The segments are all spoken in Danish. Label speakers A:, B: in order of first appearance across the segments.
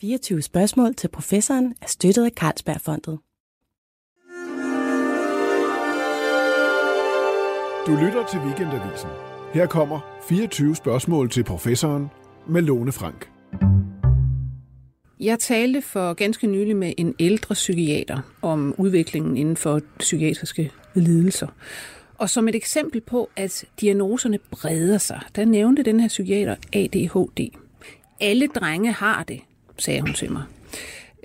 A: 24 spørgsmål til professoren er støttet af Carlsbergfondet.
B: Du lytter til Weekendavisen. Her kommer 24 spørgsmål til professoren med Lone Frank.
C: Jeg talte for ganske nylig med en ældre psykiater om udviklingen inden for psykiatriske lidelser. Og som et eksempel på, at diagnoserne breder sig, der nævnte den her psykiater ADHD. Alle drenge har det, sagde hun til mig.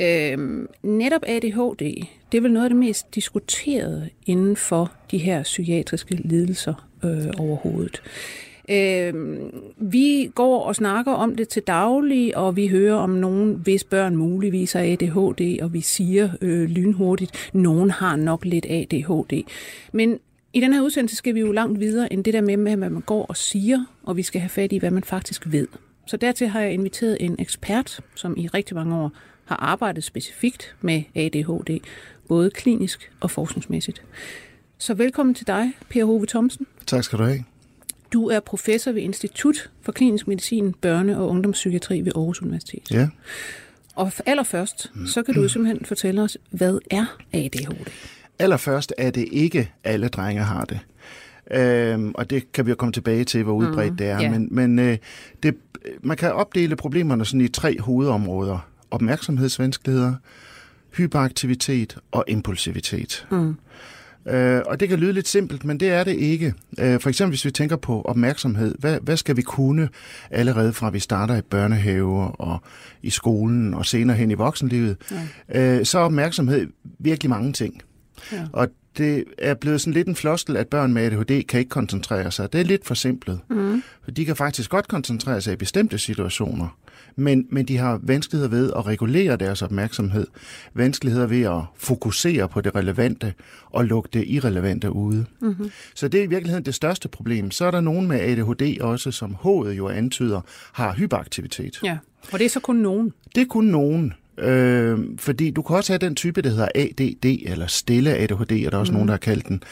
C: Øhm, netop ADHD, det er vel noget af det mest diskuterede inden for de her psykiatriske lidelser øh, overhovedet. Øh, vi går og snakker om det til daglig, og vi hører om nogen, hvis børn muligvis har ADHD, og vi siger øh, lynhurtigt, nogen har nok lidt ADHD. Men i den her udsendelse skal vi jo langt videre end det der med, hvad man går og siger, og vi skal have fat i, hvad man faktisk ved. Så dertil har jeg inviteret en ekspert, som i rigtig mange år har arbejdet specifikt med ADHD, både klinisk og forskningsmæssigt. Så velkommen til dig, Per Hove Thomsen.
D: Tak skal du have.
C: Du er professor ved Institut for Klinisk Medicin, Børne- og Ungdomspsykiatri ved Aarhus Universitet.
D: Ja.
C: Og allerførst, så kan du simpelthen fortælle os, hvad er ADHD?
D: Allerførst er det ikke alle drenge har det. Øhm, og det kan vi jo komme tilbage til, hvor udbredt mm, det er.
C: ja.
D: Men, men øh, det, man kan opdele problemerne sådan i tre hovedområder. Opmærksomhedsvanskeligheder, hyperaktivitet og impulsivitet.
C: Mm.
D: Øh, og det kan lyde lidt simpelt, men det er det ikke. Øh, for eksempel hvis vi tænker på opmærksomhed, hvad, hvad skal vi kunne allerede fra vi starter i børnehave og i skolen og senere hen i voksenlivet? Ja. Øh, så er opmærksomhed virkelig mange ting.
C: Ja.
D: Og det er blevet sådan lidt en floskel, at børn med ADHD kan ikke koncentrere sig. Det er lidt forsimplet.
C: Mm.
D: For de kan faktisk godt koncentrere sig i bestemte situationer, men, men de har vanskeligheder ved at regulere deres opmærksomhed, vanskeligheder ved at fokusere på det relevante og lukke det irrelevante ude.
C: Mm-hmm.
D: Så det er i virkeligheden det største problem. Så er der nogen med ADHD også, som H'et jo antyder, har hyperaktivitet.
C: Ja, og det er så kun nogen.
D: Det er kun nogen. Øh, fordi du kan også have den type, der hedder ADD, eller stille ADHD, er der også mm. nogen, der har kaldt den,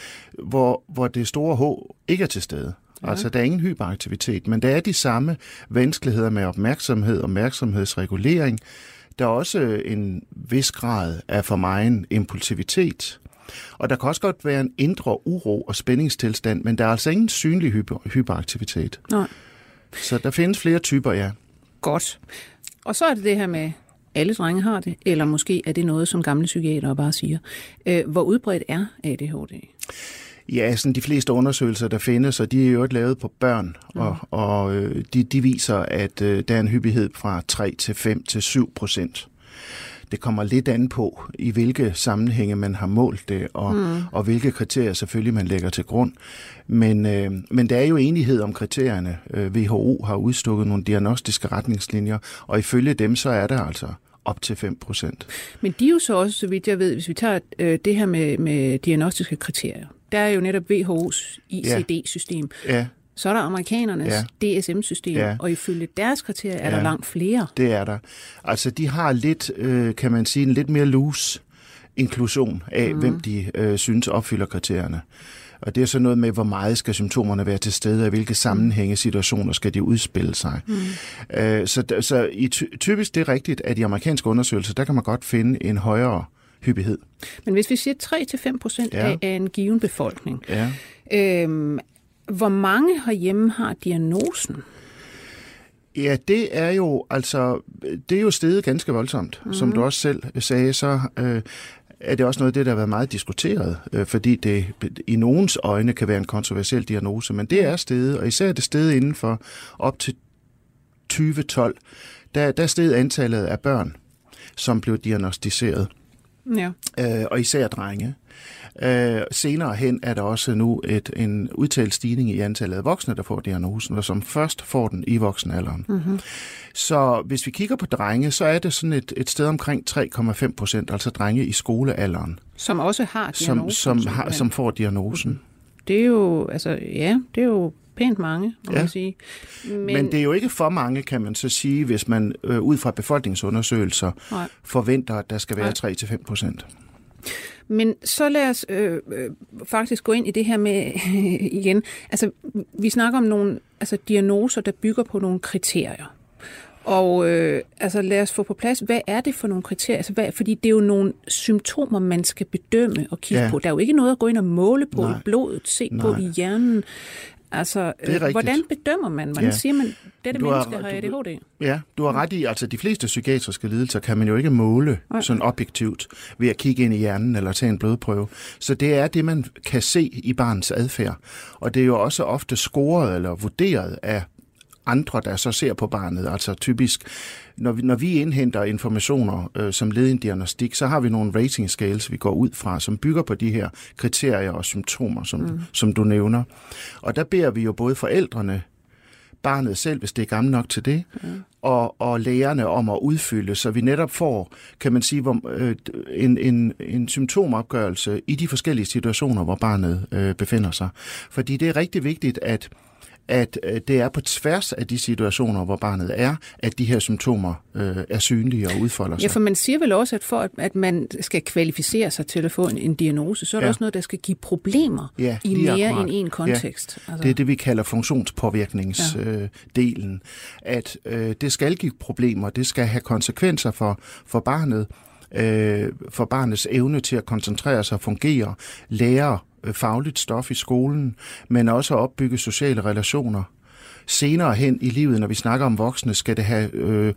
D: hvor, hvor det store H ikke er til stede. Ja. Altså, der er ingen hyperaktivitet, men der er de samme vanskeligheder med opmærksomhed, opmærksomhedsregulering. Der er også en vis grad af for mig impulsivitet. Og der kan også godt være en indre uro og spændingstilstand, men der er altså ingen synlig hyper, hyperaktivitet.
C: Nej.
D: Så der findes flere typer, ja.
C: Godt. Og så er det det her med, alle drenge har det, eller måske er det noget, som gamle psykiatere bare siger. Øh, hvor udbredt er ADHD?
D: Ja, sådan de fleste undersøgelser, der findes, og de er jo lavet på børn, mm. og, og øh, de, de viser, at øh, der er en hyppighed fra 3 til 5 til 7 procent. Det kommer lidt an på, i hvilke sammenhænge man har målt det, og, mm. og hvilke kriterier selvfølgelig man lægger til grund. Men, øh, men der er jo enighed om kriterierne. Øh, WHO har udstukket nogle diagnostiske retningslinjer, og ifølge dem så er der altså op til 5 procent.
C: Men de er jo så også, så vidt jeg ved, hvis vi tager øh, det her med, med diagnostiske kriterier, der er jo netop WHO's ICD-system.
D: Ja.
C: Så er der amerikanernes ja. DSM-system,
D: Ja.
C: og ifølge deres kriterier er
D: Ja.
C: der langt flere.
D: Det er der. Altså, de har lidt, øh, kan man sige, en lidt mere loose inklusion af, mm. hvem de øh, synes opfylder kriterierne. Og det er så noget med, hvor meget skal symptomerne være til stede, og i hvilke sammenhænge situationer skal de udspille sig. Mm. Øh, så så i ty- typisk det er rigtigt, at i amerikanske undersøgelser, der kan man godt finde en højere hyppighed.
C: Men hvis vi siger 3-5 procent
D: Ja.
C: af, af en given befolkning,
D: Ja.
C: øhm, hvor mange herhjemme har diagnosen?
D: Ja, det er jo altså det er jo steget ganske voldsomt. Mm. Som du også selv sagde, så øh, er det også noget af det, der har været meget diskuteret, øh, fordi det i nogens øjne kan være en kontroversiel diagnose, men det er steget, og især er det steget inden for op til 2012, der, der steg antallet af børn, som blev diagnostiseret,
C: Ja.
D: øh, og især drenge. Øh, senere hen er der også nu et, en udtalt stigning i antallet af voksne, der får diagnosen, og som først får den i voksenalderen.
C: Mm-hmm.
D: Så hvis vi kigger på drenge, så er det sådan et, et sted omkring 3,5 procent, altså drenge i skolealderen,
C: Som også har
D: som,
C: diagnosen.
D: som, har,
C: simpelthen.
D: som får diagnosen.
C: Det er jo, altså, ja, det er jo pænt mange, må
D: Ja.
C: man sige. Men,
D: Men det er jo ikke for mange, kan man så sige, hvis man øh, ud fra befolkningsundersøgelser
C: Nej.
D: forventer, at der skal være
C: Nej.
D: 3-5 procent.
C: Men så lad os øh, øh, faktisk gå ind i det her med igen. Altså, vi snakker om nogle altså, diagnoser, der bygger på nogle kriterier. Og øh, altså, lad os få på plads, hvad er det for nogle kriterier? Altså, hvad, fordi det er jo nogle symptomer, man skal bedømme og kigge
D: Ja.
C: på. Der er jo ikke noget at gå ind og måle på
D: Nej.
C: i blodet, se på
D: Nej.
C: i hjernen. Altså, øh, hvordan bedømmer man? Hvordan
D: Ja.
C: siger man, dette
D: Du har-
C: menneske har
D: du-
C: ADHD?
D: Ja, du har ret i, altså de fleste psykiatriske lidelser kan man jo ikke måle
C: Nej.
D: sådan objektivt ved at kigge ind i hjernen eller tage en blodprøve. Så det er det, man kan se i barnets adfærd. Og det er jo også ofte scoret eller vurderet af andre, der så ser på barnet. Altså typisk, når vi, når vi indhenter informationer øh, som led i en diagnostik, så har vi nogle rating scales, vi går ud fra, som bygger på de her kriterier og symptomer, som, mm. som du nævner. Og der beder vi jo både forældrene, barnet selv, hvis det er gammel nok til det, mm. og, og lærerne om at udfylde, så vi netop får, kan man sige, hvor, øh, en, en, en symptomopgørelse i de forskellige situationer, hvor barnet øh, befinder sig. Fordi det er rigtig vigtigt, at at øh, det er på tværs af de situationer, hvor barnet er, at de her symptomer øh, er synlige og udfolder sig.
C: Ja, for man siger vel også, at for at, at man skal kvalificere sig til at få en, en diagnose, så er der
D: Ja.
C: også noget, der skal give problemer
D: Ja,
C: i mere
D: akkurat.
C: end en kontekst. Altså,
D: Det er det, vi kalder funktionspåvirkningsdelen. Øh, delen. at øh, det skal give problemer, det skal have konsekvenser for, for barnet, øh, for barnets evne til at koncentrere sig og fungere, lære øh, fagligt stof i skolen, men også at opbygge sociale relationer. Senere hen i livet, når vi snakker om voksne, skal det have øh,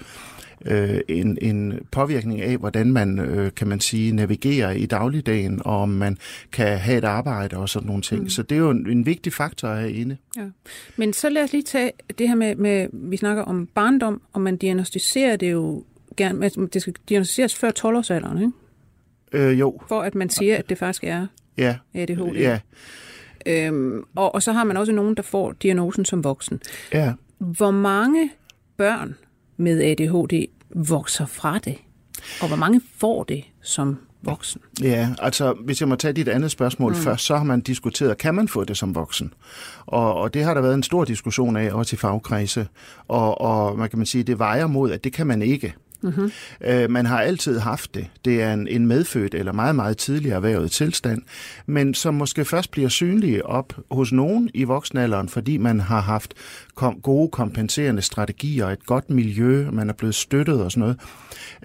D: øh, en, en påvirkning af, hvordan man, øh, kan man sige, navigerer i dagligdagen, og om man kan have et arbejde og sådan nogle ting. Mm. Så det er jo en, en vigtig faktor herinde.
C: Ja. Men så lad os lige tage det her med, med, vi snakker om barndom, og man diagnostiserer det jo gerne, altså, det skal diagnostiseres før 12-årsalderen, ikke?
D: Øh, jo,
C: for at man siger, at det faktisk er
D: ja.
C: ADHD.
D: Ja,
C: Øhm, og, og så har man også nogen, der får diagnosen som voksen.
D: ja.
C: Hvor mange børn med ADHD vokser fra det? Og hvor mange får det som voksen?
D: Ja, altså hvis jeg må tage dit andet spørgsmål mm. først, så har man diskuteret, kan man få det som voksen? Og, og det har der været en stor diskussion af, også i fagkredse. Og, og man kan man sige, det vejer mod, at det kan man ikke. Mm-hmm. Øh, man har altid haft det. Det er en, en medfødt eller meget, meget tidligere erhvervet tilstand, men som måske først bliver synlig op hos nogen i voksenalderen, fordi man har haft kom, gode kompenserende strategier, et godt miljø, man er blevet støttet og sådan noget.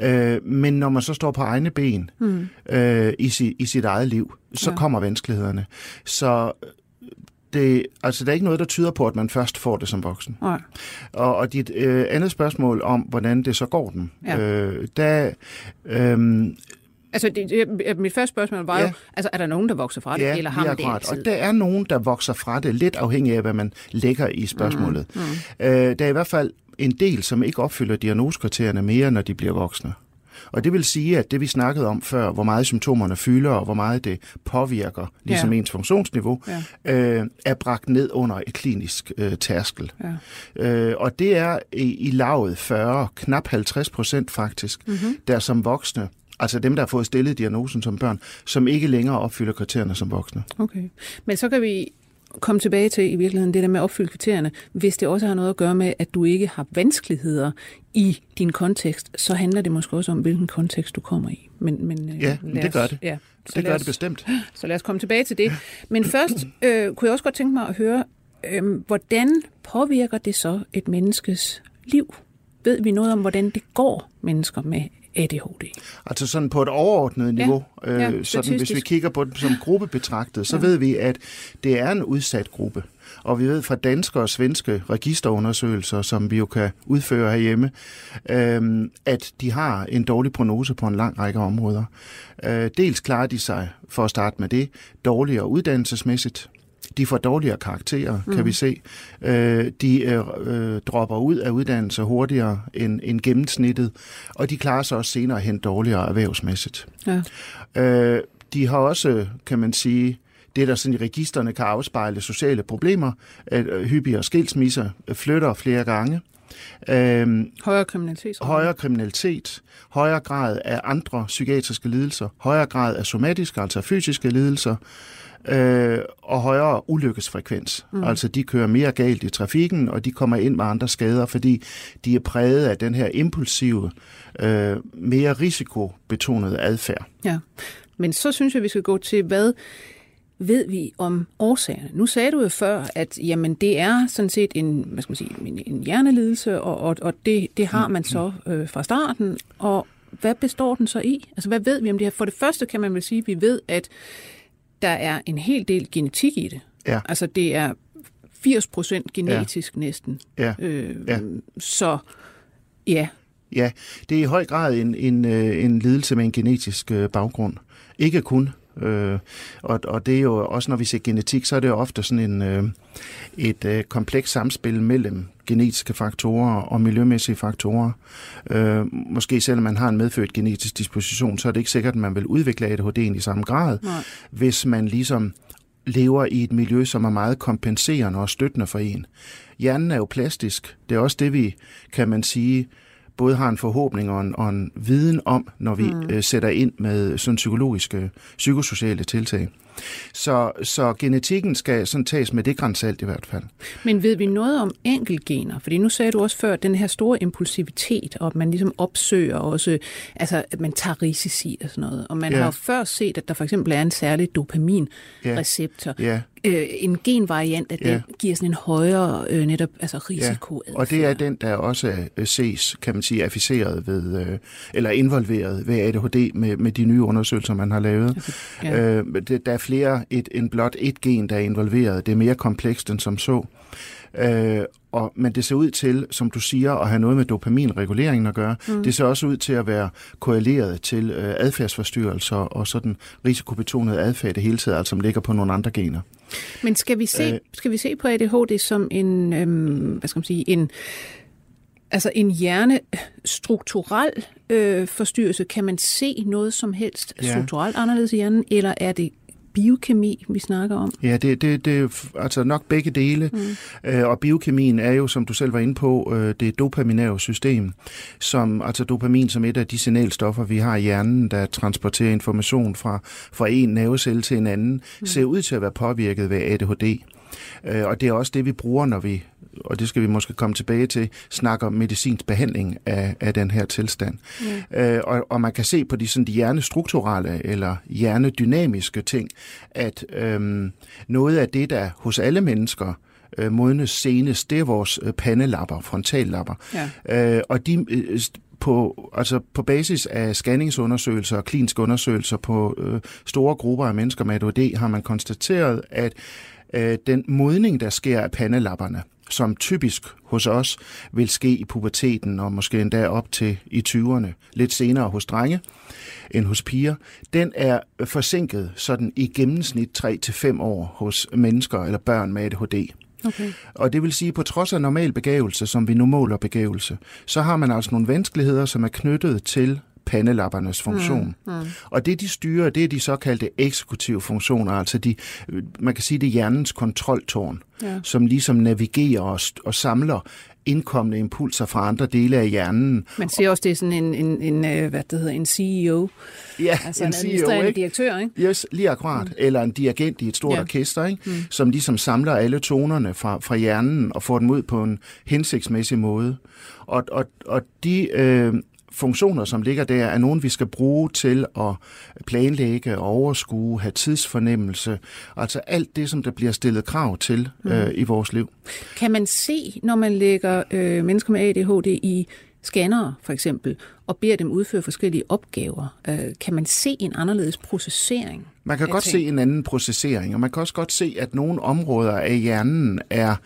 D: Øh, men når man så står på egne ben mm. øh, i, si, i sit eget liv, så ja. kommer vanskelighederne. Så det, altså, der er ikke noget, der tyder på, at man først får det som voksen.
C: Nej.
D: Og, og dit øh, andet spørgsmål om, hvordan det så går den,
C: Ja.
D: øh, der, øh,
C: Altså, det, det, mit første spørgsmål var ja. Jo, altså, er der nogen, der vokser fra det,
D: ja,
C: eller har man det altid?
D: Og der er nogen, der vokser fra det, lidt afhængig af, hvad man lægger i spørgsmålet. Mm, mm. Øh, der er i hvert fald en del, som ikke opfylder diagnoskriterierne mere, når de bliver voksne. Og det vil sige, at det vi snakkede om før, hvor meget symptomerne fylder, og hvor meget det påvirker, ligesom
C: Ja.
D: ens funktionsniveau,
C: Ja.
D: øh, er bragt ned under et klinisk øh, tærskel.
C: Ja.
D: Øh, og det er i, i lavet 40, knap 50 procent faktisk, mm-hmm. der som voksne, altså dem, der har fået stillet diagnosen som børn, som ikke længere opfylder kriterierne som voksne.
C: Okay. Men så kan vi komme tilbage til i virkeligheden det der med at opfylde kriterierne. Hvis det også har noget at gøre med, at du ikke har vanskeligheder i din kontekst, så handler det måske også om, hvilken kontekst du kommer i. Men, men, øh,
D: Ja, men
C: lad
D: det
C: os-
D: gør det.
C: Ja, så
D: Det gør
C: os-
D: det bestemt.
C: Så lad os komme tilbage til det. Men først øh, kunne jeg også godt tænke mig at høre, øh, hvordan påvirker det så et menneskes liv? Ved vi noget om, hvordan det går mennesker med ADHD?
D: Altså sådan på et overordnet niveau,
C: ja,
D: øh, sådan, hvis vi kigger på dem som gruppe betragtet, så ja. ved vi, at det er en udsat gruppe. Og vi ved fra danske og svenske registerundersøgelser, som vi jo kan udføre herhjemme, øh, at de har en dårlig prognose på en lang række områder. Øh, dels klarer de sig, for at starte med det, dårligere uddannelsesmæssigt. De får dårligere karakterer, mm. kan vi se. Øh, de øh, øh, dropper ud af uddannelse hurtigere end, end gennemsnittet, og de klarer sig også senere hen dårligere erhvervsmæssigt.
C: Ja.
D: Øh, de har også, kan man sige, det der sådan i registerne kan afspejle sociale problemer, at øh, hyppigere skilsmisser, øh, flytter flere gange, øh,
C: Højere kriminalitet?
D: højere kriminalitet, højere grad af andre psykiatriske lidelser, højere grad af somatiske, altså fysiske lidelser, øh, og højere ulykkesfrekvens. Mm. Altså de kører mere galt i trafikken, og de kommer ind med andre skader, fordi de er præget af den her impulsive, øh, mere risikobetonede adfærd.
C: Ja. Men så synes jeg, vi skal gå til, hvad, ved vi om årsagerne? Nu sagde du jo før, at jamen, det er sådan set en, hvad skal man sige, en, en hjernelidelse, og, og, og det, det har man så øh, fra starten. Og hvad består den så i? Altså, hvad ved vi om det her? For det første kan man vel sige, at vi ved, at der er en hel del genetik i det.
D: Ja.
C: Altså, det er 80 procent genetisk ja. næsten.
D: Ja.
C: Øh,
D: Ja.
C: Så ja,
D: Ja, det er i høj grad en, en, øh, en lidelse med en genetisk øh, baggrund. Ikke kun. Øh, og, og det er jo også, når vi ser genetik, så er det jo ofte sådan en, øh, et øh, komplekst samspil mellem genetiske faktorer og miljømæssige faktorer. Øh, måske selvom man har en medfødt genetisk disposition, så er det ikke sikkert, at man vil udvikle ADHD'en i samme grad,
C: Nej.
D: hvis man ligesom lever i et miljø, som er meget kompenserende og støttende for en. Hjernen er jo plastisk. Det er også det, vi, kan man sige, både har en forhåbning og en, og en viden om, når vi mm. øh, sætter ind med sådan psykologiske, psykosociale tiltag. Så, så genetikken skal sådan tages med det grænsalt i hvert fald.
C: Men ved vi noget om enkeltgener? Fordi nu sagde du også før, den her store impulsivitet, og at man ligesom opsøger også, altså at man tager risici og sådan noget. Og man
D: Ja.
C: ja. har jo før set, at der for eksempel er en særlig dopaminreceptor.
D: Ja.
C: Øh, en genvariant, at
D: Ja.
C: den giver sådan en højere øh, netop altså risiko.
D: Og det er den, der også øh, ses, kan man sige, afficeret ved, øh, eller involveret ved ADHD med, med de nye undersøgelser, man har lavet.
C: Ja.
D: Øh, det, der er flere et, end blot et gen, der er involveret. Det er mere komplekst end som så. Øh, og, men det ser ud til, som du siger, at have noget med dopaminreguleringen at gøre. Mm. Det ser også ud til at være korreleret til øh, adfærdsforstyrrelser og sådan risikobetonet adfærd det hele taget, altså som ligger på nogle andre gener.
C: Men skal vi se,
D: Øh.
C: skal vi se på ADHD som en, øhm, hvad skal man sige, en, altså en hjernestrukturel øh, forstyrrelse? Kan man se noget som helst
D: Ja.
C: strukturelt anderledes i hjernen, eller er det biokemi, vi snakker om?
D: Ja, det, det, det er altså nok begge dele. Mm. Øh, og biokemien er jo, som du selv var inde på, øh, det dopaminære system, som altså dopamin som et af de signalstoffer, vi har i hjernen, der transporterer information fra, fra en nervecelle til en anden, mm. ser ud til at være påvirket ved ADHD. Øh, og det er også det, vi bruger, når vi, og det skal vi måske komme tilbage til, snakker om medicinsk behandling af, af den her tilstand. Øh, og, og man kan se på de, sådan, de hjernestrukturelle eller hjernedynamiske ting, at øhm, noget af det, der hos alle mennesker øh, modnes senest, det er vores øh, pandelapper, frontallapper.
C: Ja.
D: Øh, og de øh, på, altså på basis af scanningsundersøgelser og kliniske undersøgelser på øh, store grupper af mennesker med ADHD, har man konstateret, at øh, den modning, der sker af pandelapperne, som typisk hos os vil ske i puberteten og måske endda op til i 20'erne, lidt senere hos drenge end hos piger, den er forsinket sådan i gennemsnit 3-5 år hos mennesker eller børn med ADHD.
C: Okay.
D: Og det vil sige, at på trods af normal begævelse, som vi nu måler begævelse, så har man altså nogle vanskeligheder, som er knyttet til pandelappernes funktion. Mm, mm. Og det, de styrer, det er de såkaldte eksekutive funktioner, altså de, øh, man kan sige, det er hjernens kontroltårn,
C: Ja.
D: som ligesom navigerer og, st- og samler indkommende impulser fra andre dele af hjernen.
C: Man siger også, det er sådan en, en, en øh, hvad det hedder, en CEO,
D: Ja,
C: altså en, en administrerende
D: ikke?
C: direktør, ikke?
D: Yes, lige akkurat. Mm. Eller en dirigent i et stort
C: ja.
D: orkester, ikke? Mm. som ligesom samler alle tonerne fra, fra hjernen og får dem ud på en hensigtsmæssig måde. Og, og, og de øh, funktioner, som ligger der, er nogle, vi skal bruge til at planlægge, overskue, have tidsfornemmelse. Altså alt det, som der bliver stillet krav til øh, i vores liv.
C: Kan man se, når man lægger øh, mennesker med ADHD i scannere, for eksempel, og beder dem udføre forskellige opgaver, øh, kan man se en anderledes processering?
D: Man kan godt
C: ting?
D: se en anden processering, og man kan også godt se, at nogle områder af hjernen er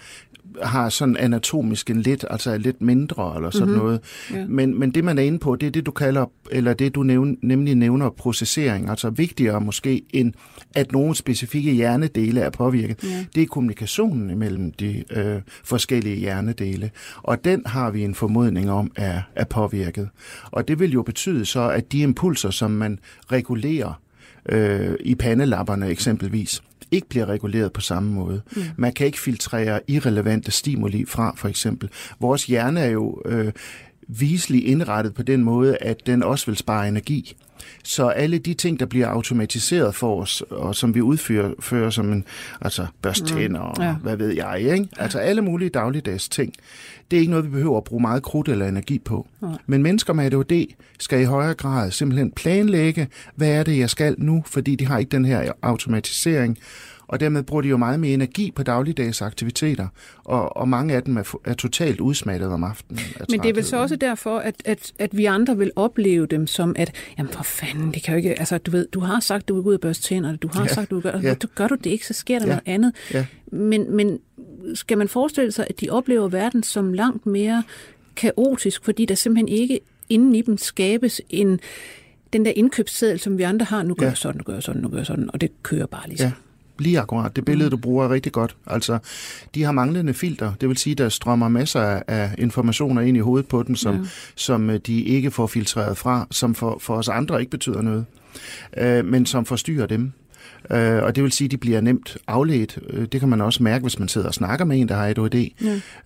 D: har sådan anatomisk en lidt, altså er lidt mindre eller sådan mm-hmm. noget.
C: Ja.
D: Men, men det, man er inde på, det er det, du kalder, eller det, du nævn, nemlig nævner processering, altså vigtigere måske, end at nogle specifikke hjernedele er påvirket.
C: Ja.
D: Det er kommunikationen imellem de øh, forskellige hjernedele, og den har vi en formodning om er, er påvirket. Og det vil jo betyde så, at de impulser, som man regulerer øh, i pandelapperne eksempelvis, ikke bliver reguleret på samme måde. Mm. Man kan ikke filtrere irrelevante stimuli fra, for eksempel. Vores hjerne er jo øh, viselig indrettet på den måde, at den også vil spare energi. Så alle de ting, der bliver automatiseret for os, og som vi udfører fører som en, altså børst tænder og
C: Ja.
D: hvad ved jeg, ikke? Altså alle mulige dagligdags ting. Det er ikke noget, vi behøver at bruge meget krudt eller energi på. Men mennesker med ADHD skal i højere grad simpelthen planlægge, hvad er det, jeg skal nu, fordi de har ikke den her automatisering. Og dermed bruger de jo meget mere energi på dagligdags aktiviteter, og, og mange af dem er, er totalt udsmattet om aftenen. af
C: Men det er vel så også derfor, at, at, at vi andre vil opleve dem som, at jamen for fanden, det kan jo ikke, altså du ved, du har sagt, du vil gå ud og børste tænderne, du har
D: Ja,
C: sagt, du gøre,
D: ja.
C: du, gør du det ikke, så sker der
D: Ja,
C: noget andet.
D: ja.
C: Men, men skal man forestille sig, at de oplever verden som langt mere kaotisk, fordi der simpelthen ikke inden i dem skabes en, den der indkøbsseddel, som vi andre har, nu gør
D: Ja.
C: sådan, nu gør sådan, nu gør sådan, og det kører bare ligesom.
D: Ja, lige akkurat. Det billede, du bruger, er rigtig godt. Altså, de har manglende filter. Det vil sige, der strømmer masser af- af informationer ind i hovedet på dem, som, ja. som øh, de ikke får filtreret fra, som for, for os andre ikke betyder noget, øh, men som forstyrrer dem. Øh, og det vil sige, at de bliver nemt afledt. Øh, Det kan man også mærke, hvis man sidder og snakker med en, der har ADHD,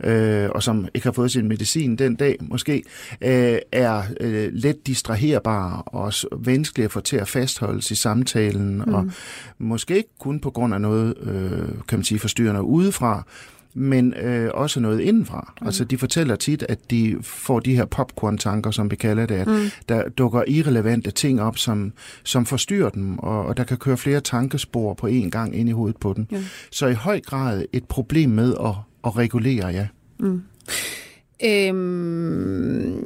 D: ja. øh, og som ikke har fået sin medicin den dag måske, øh, er øh, let distraherbar og også vanskelig at få til at fastholdes i samtalen, mm. og måske ikke kun på grund af noget, øh, kan man sige, forstyrrende udefra, men øh, også noget indenfra. Mm. Altså, de fortæller tit, at de får de her popcorn-tanker, som vi kalder det, at mm. der dukker irrelevante ting op, som, som forstyrrer dem, og, og der kan køre flere tankespor på én gang ind i hovedet på dem.
C: Ja.
D: Så i høj grad et problem med at, at regulere, ja.
C: Øhm,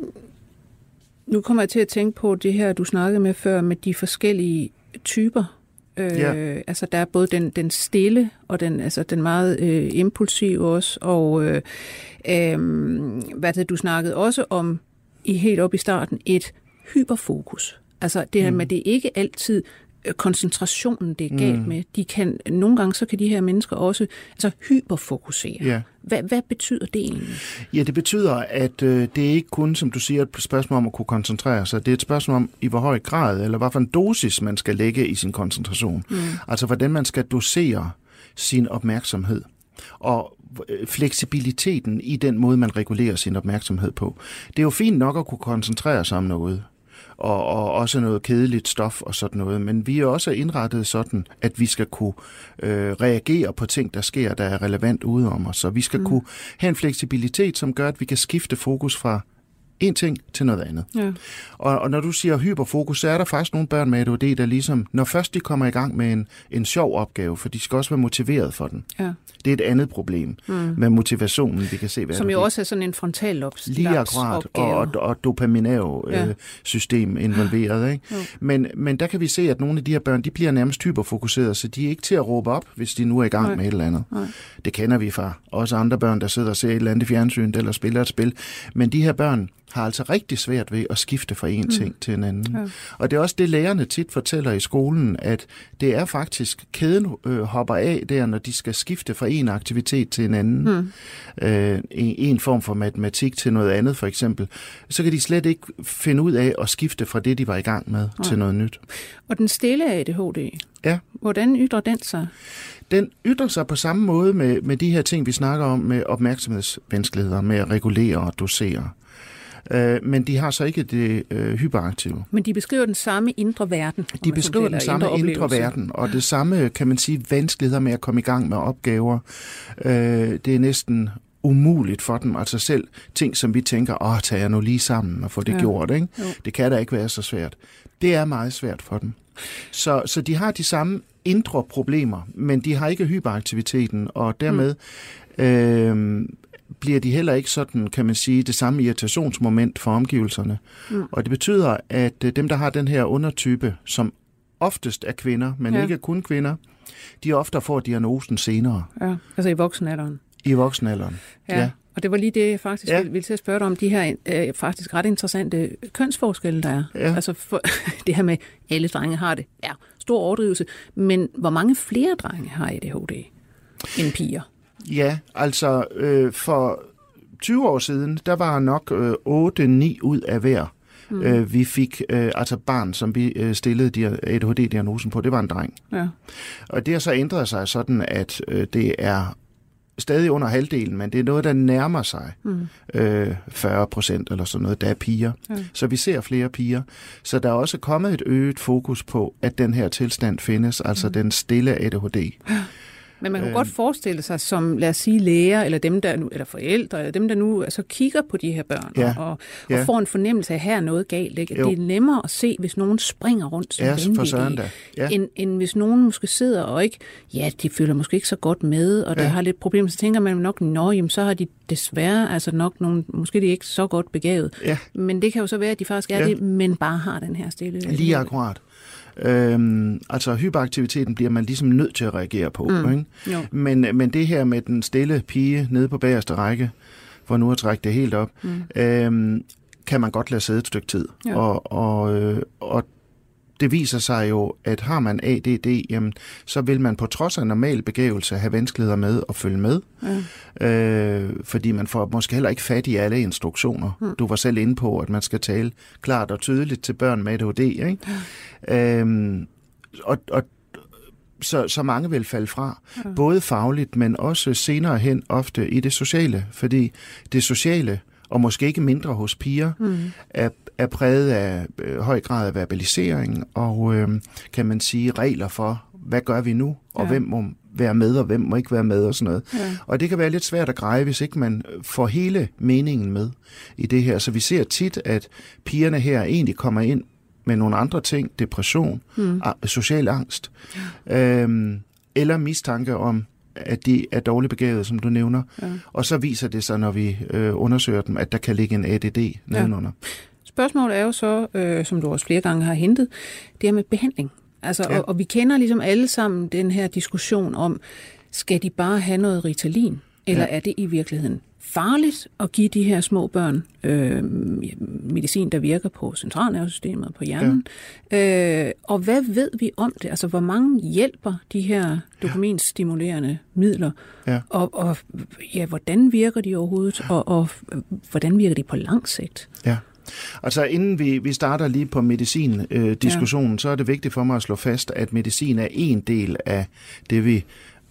C: nu kommer jeg til at tænke på det her, du snakkede med før, med de forskellige typer. Øh,
D: Ja.
C: Altså der er både den, den stille og den, altså den meget øh, impulsive også. Og øh, øh, hvad det, du snakkede også om i helt op i starten, et hyperfokus. Altså det her med, at det er ikke altid koncentrationen, det er galt
D: Mm.
C: med. De kan, nogle gange så kan de her mennesker også altså hyperfokusere.
D: Ja.
C: Hvad, hvad betyder det egentlig?
D: Ja, det betyder, at øh, det er ikke kun, som du siger, et spørgsmål om at kunne koncentrere sig. Det er et spørgsmål om, i hvor høj grad, eller hvad for en dosis, man skal lægge i sin koncentration. Mm. Altså, hvordan man skal dosere sin opmærksomhed. Og øh, fleksibiliteten i den måde, man regulerer sin opmærksomhed på. Det er jo fint nok at kunne koncentrere sig om noget, og, og også noget kedeligt stof og sådan noget, men vi er også indrettet sådan, at vi skal kunne øh, reagere på ting, der sker, der er relevant ude om os. Så vi skal mm. kunne have en fleksibilitet, som gør, at vi kan skifte fokus fra en ting til noget andet.
C: Ja.
D: Og, og når du siger hyperfokus, så er der faktisk nogle børn med ADHD, der ligesom, når først de kommer i gang med en, en sjov opgave, for de skal også være motiveret for den.
C: Ja.
D: Det er et andet problem mm. med motivationen, vi kan se ved
C: Som jo
D: ADHD.
C: også er sådan en frontallops
D: Lige akkurat, og, og, og
C: Ja.
D: dopaminerv-system involveret. Ikke?
C: Jo.
D: Men, men der kan vi se, at nogle af de her børn, de bliver nærmest hyperfokuserede, så de er ikke til at råbe op, hvis de nu er i gang
C: Nej.
D: med et eller andet.
C: Nej.
D: Det kender vi fra også andre børn, der sidder og ser et eller andet i fjernsynet eller spiller et spil. Men de her børn har altså rigtig svært ved at skifte fra en mm. ting til en anden.
C: Ja.
D: Og det er også det, lærerne tit fortæller i skolen, at det er faktisk, kæden øh, hopper af der, når de skal skifte fra en aktivitet til en anden. Mm. Øh, en, en form for matematik til noget andet, for eksempel. Så kan de slet ikke finde ud af at skifte fra det, de var i gang med, Nej. til noget nyt.
C: Og den stille ADHD,
D: Ja.
C: hvordan ytrer den sig?
D: Den ytrer sig på samme måde med, med de her ting, vi snakker om med opmærksomhedsvanskeligheder, med at regulere og dosere. Øh, men de har så ikke det øh, hyperaktive.
C: Men de beskriver den samme indre verden.
D: De beskriver den samme indre
C: oplevelse.
D: verden, og det samme, kan man sige, vanskeligheder med at komme i gang med opgaver. Øh, det er næsten umuligt for dem, altså selv ting, som vi tænker, åh, tager jeg nu lige sammen og få det
C: Ja.
D: ja. gjort, ikke?
C: Jo.
D: Det kan da ikke være så svært. Det er meget svært for dem. Så, så de har de samme indre problemer, men de har ikke hyperaktiviteten, og dermed mm. øh, bliver de heller ikke sådan, kan man sige, det samme irritationsmoment for omgivelserne. Mm. Og det betyder, at øh, dem, der har den her undertype, som oftest er kvinder, men Ja. ikke kun kvinder, de ofte får diagnosen senere
C: Ja, altså i voksenalderen.
D: i voksenalderen.
C: Ja. ja. Og det var lige det, jeg faktisk ja.
D: Ja.
C: ville, ville til at spørge dig om, de her øh, faktisk ret interessante kønsforskelle, der er.
D: Ja.
C: Altså for, det her med, alle drenge har det, ja, stor overdrivelse, men hvor mange flere drenge har ADHD end piger?
D: Ja, altså øh, for 20 år siden, der var nok øh, 8-9 ud af hver, mm. øh, vi fik, øh, altså barn, som vi øh, stillede dia- ADHD-diagnosen på, det var en dreng.
C: Ja.
D: Og det har så ændret sig sådan, at øh, det er stadig under halvdelen, men det er noget, der nærmer sig mm. øh, 40 procent eller sådan noget, der er piger. Mm. Så vi ser flere piger. Så der er også kommet et øget fokus på, at den her tilstand findes, altså mm. den stille ADHD.
C: Men man kan øh, godt forestille sig, som lad os sige læger, eller dem der nu, eller forældre, eller dem der nu altså, kigger på de her børn, ja, og, og ja. får en fornemmelse af, at her er noget galt. Ikke? Det er nemmere at se, hvis nogen springer rundt som
D: ja, for
C: ja. end, end hvis nogen måske sidder og ikke, ja, de føler måske ikke så godt med, og der ja. har lidt problemer, så tænker man nok, nå, jamen, så har de desværre altså nok nogle, måske de er ikke så godt begavet. Ja. Men det kan jo så være, at de faktisk er ja. det, men bare har den her stille.
D: Lige akkurat. Øhm, altså hyperaktiviteten bliver man ligesom nødt til at reagere på. Mm. Ikke? Men, men det her med den stille pige nede på bagerste række, for nu at trække det helt op, mm. øhm, kan man godt lade sidde et stykke tid. Ja. Og, og, øh, og det viser sig jo, at har man ADD, jamen, så vil man på trods af normal begævelse have vanskeligheder med at følge med. Ja. Øh, fordi man får måske heller ikke fat i alle instruktioner. Mm. Du var selv inde på, at man skal tale klart og tydeligt til børn med ADHD. Ikke? Ja. Øhm, og, og så, så mange vil falde fra, ja. både fagligt, men også senere hen ofte i det sociale, fordi det sociale, og måske ikke mindre hos piger, mm. er er præget af øh, høj grad af verbalisering og, øh, kan man sige, regler for, hvad gør vi nu, og ja. hvem må være med, og hvem må ikke være med, og sådan noget. Ja. Og det kan være lidt svært at greje, hvis ikke man får hele meningen med i det her. Så vi ser tit, at pigerne her egentlig kommer ind med nogle andre ting, depression, mm. social angst, ja. øhm, eller mistanke om, at de er dårligt begavet, som du nævner. Ja. Og så viser det sig, når vi øh, undersøger dem, at der kan ligge en ADD nedenunder. Ja.
C: Spørgsmålet er jo så, øh, som du også flere gange har hentet, det her med behandling. Altså, ja. og, og vi kender ligesom alle sammen den her diskussion om, skal de bare have noget Ritalin, eller ja. er det i virkeligheden farligt at give de her små børn øh, medicin, der virker på centralnervesystemet og på hjernen. Ja. Øh, og hvad ved vi om det? Altså, hvor mange hjælper de her dopaminstimulerende midler? Ja. Og, og ja, hvordan virker de overhovedet? Og, og hvordan virker de på lang sigt?
D: Ja. Altså inden vi, vi starter lige på medicin-diskussionen, øh, ja. så er det vigtigt for mig at slå fast, at medicin er en del af det, vi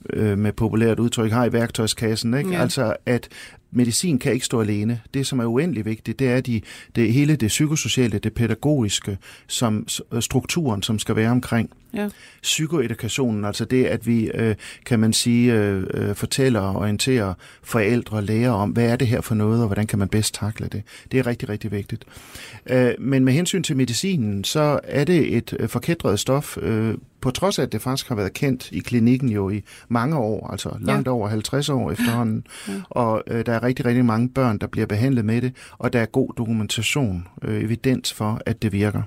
D: øh, med populært udtryk har i værktøjskassen. Ikke? Ja. Altså at medicin kan ikke stå alene. Det, som er uendelig vigtigt, det er de, det hele det psykosociale, det pædagogiske, som strukturen, som skal være omkring. Ja. Psykoedukationen, altså det, at vi, øh, kan man sige, øh, øh, fortæller og orienterer forældre og lærer om, hvad er det her for noget, og hvordan kan man bedst takle det. Det er rigtig, rigtig vigtigt. Øh, men med hensyn til medicinen, så er det et øh, forkædret stof, øh, på trods af, at det faktisk har været kendt i klinikken jo i mange år, altså langt ja. over 50 år efterhånden, ja. og øh, der er rigtig, rigtig mange børn, der bliver behandlet med det, og der er god dokumentation, øh, evidens for, at det virker.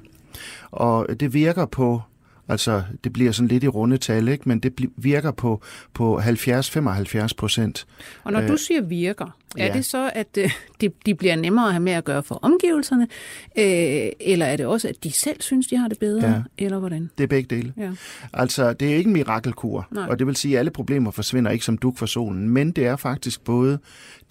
D: Og det virker på Altså, det bliver sådan lidt i runde tal, ikke? men det virker på, på 70-75 procent.
C: Og når du øh, siger virker, er ja. det så, at øh, de, de bliver nemmere at have med at gøre for omgivelserne, øh, eller er det også, at de selv synes, de har det bedre, ja. eller hvordan?
D: Det er begge dele. Ja. Altså, det er ikke en mirakelkur, Nej. og det vil sige, at alle problemer forsvinder ikke som duk for solen, men det er faktisk både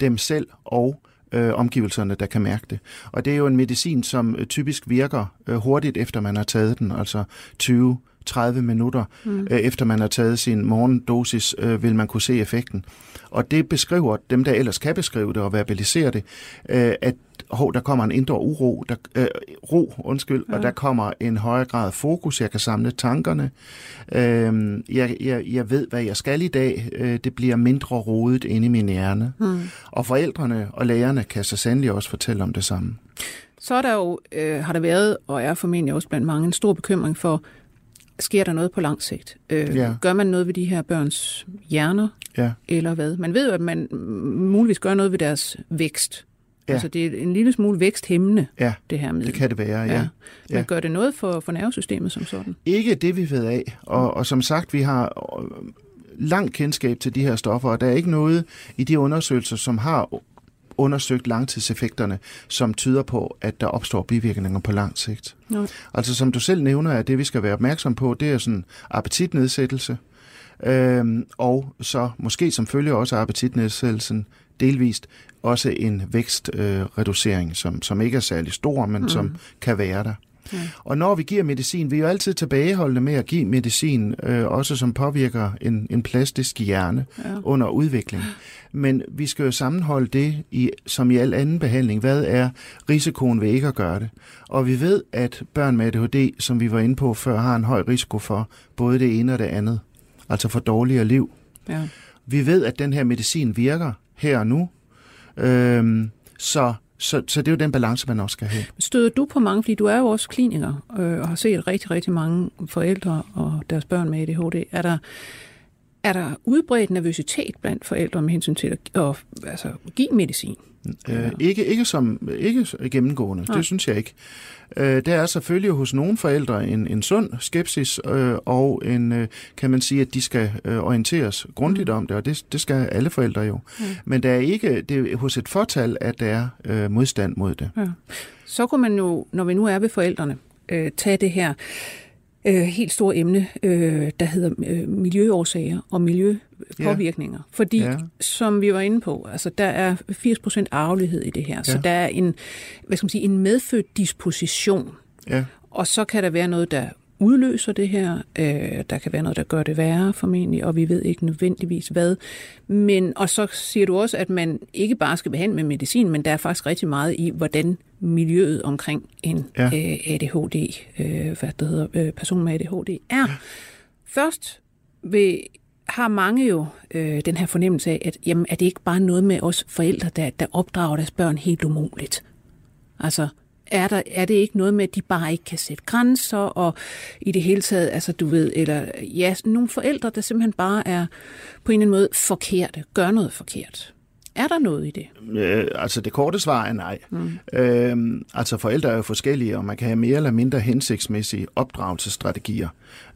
D: dem selv og øh, omgivelserne, der kan mærke det. Og det er jo en medicin, som øh, typisk virker øh, hurtigt efter man har taget den, altså 20 30 minutter mm. øh, efter man har taget sin morgendosis, øh, vil man kunne se effekten. Og det beskriver dem, der ellers kan beskrive det og verbalisere det, øh, at hov, der kommer en indre uro, der, øh, ro, undskyld, ja. og der kommer en højere grad af fokus, jeg kan samle tankerne, øh, jeg, jeg, jeg ved, hvad jeg skal i dag, øh, det bliver mindre rodet inde i min hjerne. Mm. Og forældrene og lærerne kan så sandelig også fortælle om det samme.
C: Så er der jo, øh, har der været, og er formentlig også blandt mange, en stor bekymring for, sker der noget på lang sigt? Øh, ja. Gør man noget ved de her børns hjerner, ja. eller hvad? Man ved jo, at man muligvis gør noget ved deres vækst. Ja. Altså det er en lille smule væksthæmmende,
D: ja,
C: det her med.
D: det kan det være, ja. ja.
C: Men ja. gør det noget for, for nervesystemet som sådan?
D: Ikke det, vi ved af. Og, og som sagt, vi har langt kendskab til de her stoffer, og der er ikke noget i de undersøgelser, som har undersøgt langtidseffekterne, som tyder på, at der opstår bivirkninger på lang sigt. Ja. Altså som du selv nævner, at det vi skal være opmærksom på, det er sådan appetitnedsættelse, øhm, og så måske som følge også appetitnedsættelsen delvist også en vækstreducering, øh, som, som ikke er særlig stor, men mm. som kan være der. Ja. Og når vi giver medicin, vi er jo altid tilbageholdende med at give medicin, øh, også som påvirker en, en plastisk hjerne ja. under udvikling. Men vi skal jo sammenholde det, i, som i al anden behandling. Hvad er risikoen ved ikke at gøre det? Og vi ved, at børn med ADHD, som vi var inde på før, har en høj risiko for både det ene og det andet. Altså for dårligere liv. Ja. Vi ved, at den her medicin virker her og nu. Øhm, så så, så det er jo den balance, man også skal have.
C: Støder du på mange, fordi du er jo også kliniker, øh, og har set rigtig, rigtig mange forældre og deres børn med ADHD. Er der, er der udbredt nervøsitet blandt forældre med hensyn til at og, altså, give medicin?
D: Øh, ikke, ikke som ikke gennemgående, ja. det synes jeg ikke. Øh, der er selvfølgelig hos nogle forældre en, en sund skepsis, øh, og en, øh, kan man sige, at de skal øh, orienteres grundigt mm. om det, og det, det skal alle forældre jo. Ja. Men der er ikke, det er hos et fortal, at der er øh, modstand mod det. Ja.
C: Så kunne man jo, når vi nu er ved forældrene, øh, tage det her øh, helt store emne, øh, der hedder øh, miljøårsager og miljøpåvirkninger. Ja. Fordi, ja. som vi var inde på, altså, der er 80% arvelighed i det her, ja. så der er en, hvad skal man sige, en medfødt disposition. Ja. Og så kan der være noget, der udløser det her. Øh, der kan være noget, der gør det værre formentlig, og vi ved ikke nødvendigvis hvad. Men, og så siger du også, at man ikke bare skal behandle med medicin, men der er faktisk rigtig meget i, hvordan miljøet omkring en ja. øh, ADHD, øh, hvad det hedder, øh, person med ADHD er. Ja. Først vil har mange jo øh, den her fornemmelse af, at jamen, er det ikke bare noget med os forældre, der, der opdrager deres børn helt umuligt? Altså, er, der, er det ikke noget med, at de bare ikke kan sætte grænser, og i det hele taget, altså du ved, eller ja, nogle forældre, der simpelthen bare er på en eller anden måde forkerte, gør noget forkert. Er der noget i det?
D: Øh, altså det korte svar er nej. Mm. Øh, altså forældre er jo forskellige, og man kan have mere eller mindre hensigtsmæssige opdragelsesstrategier,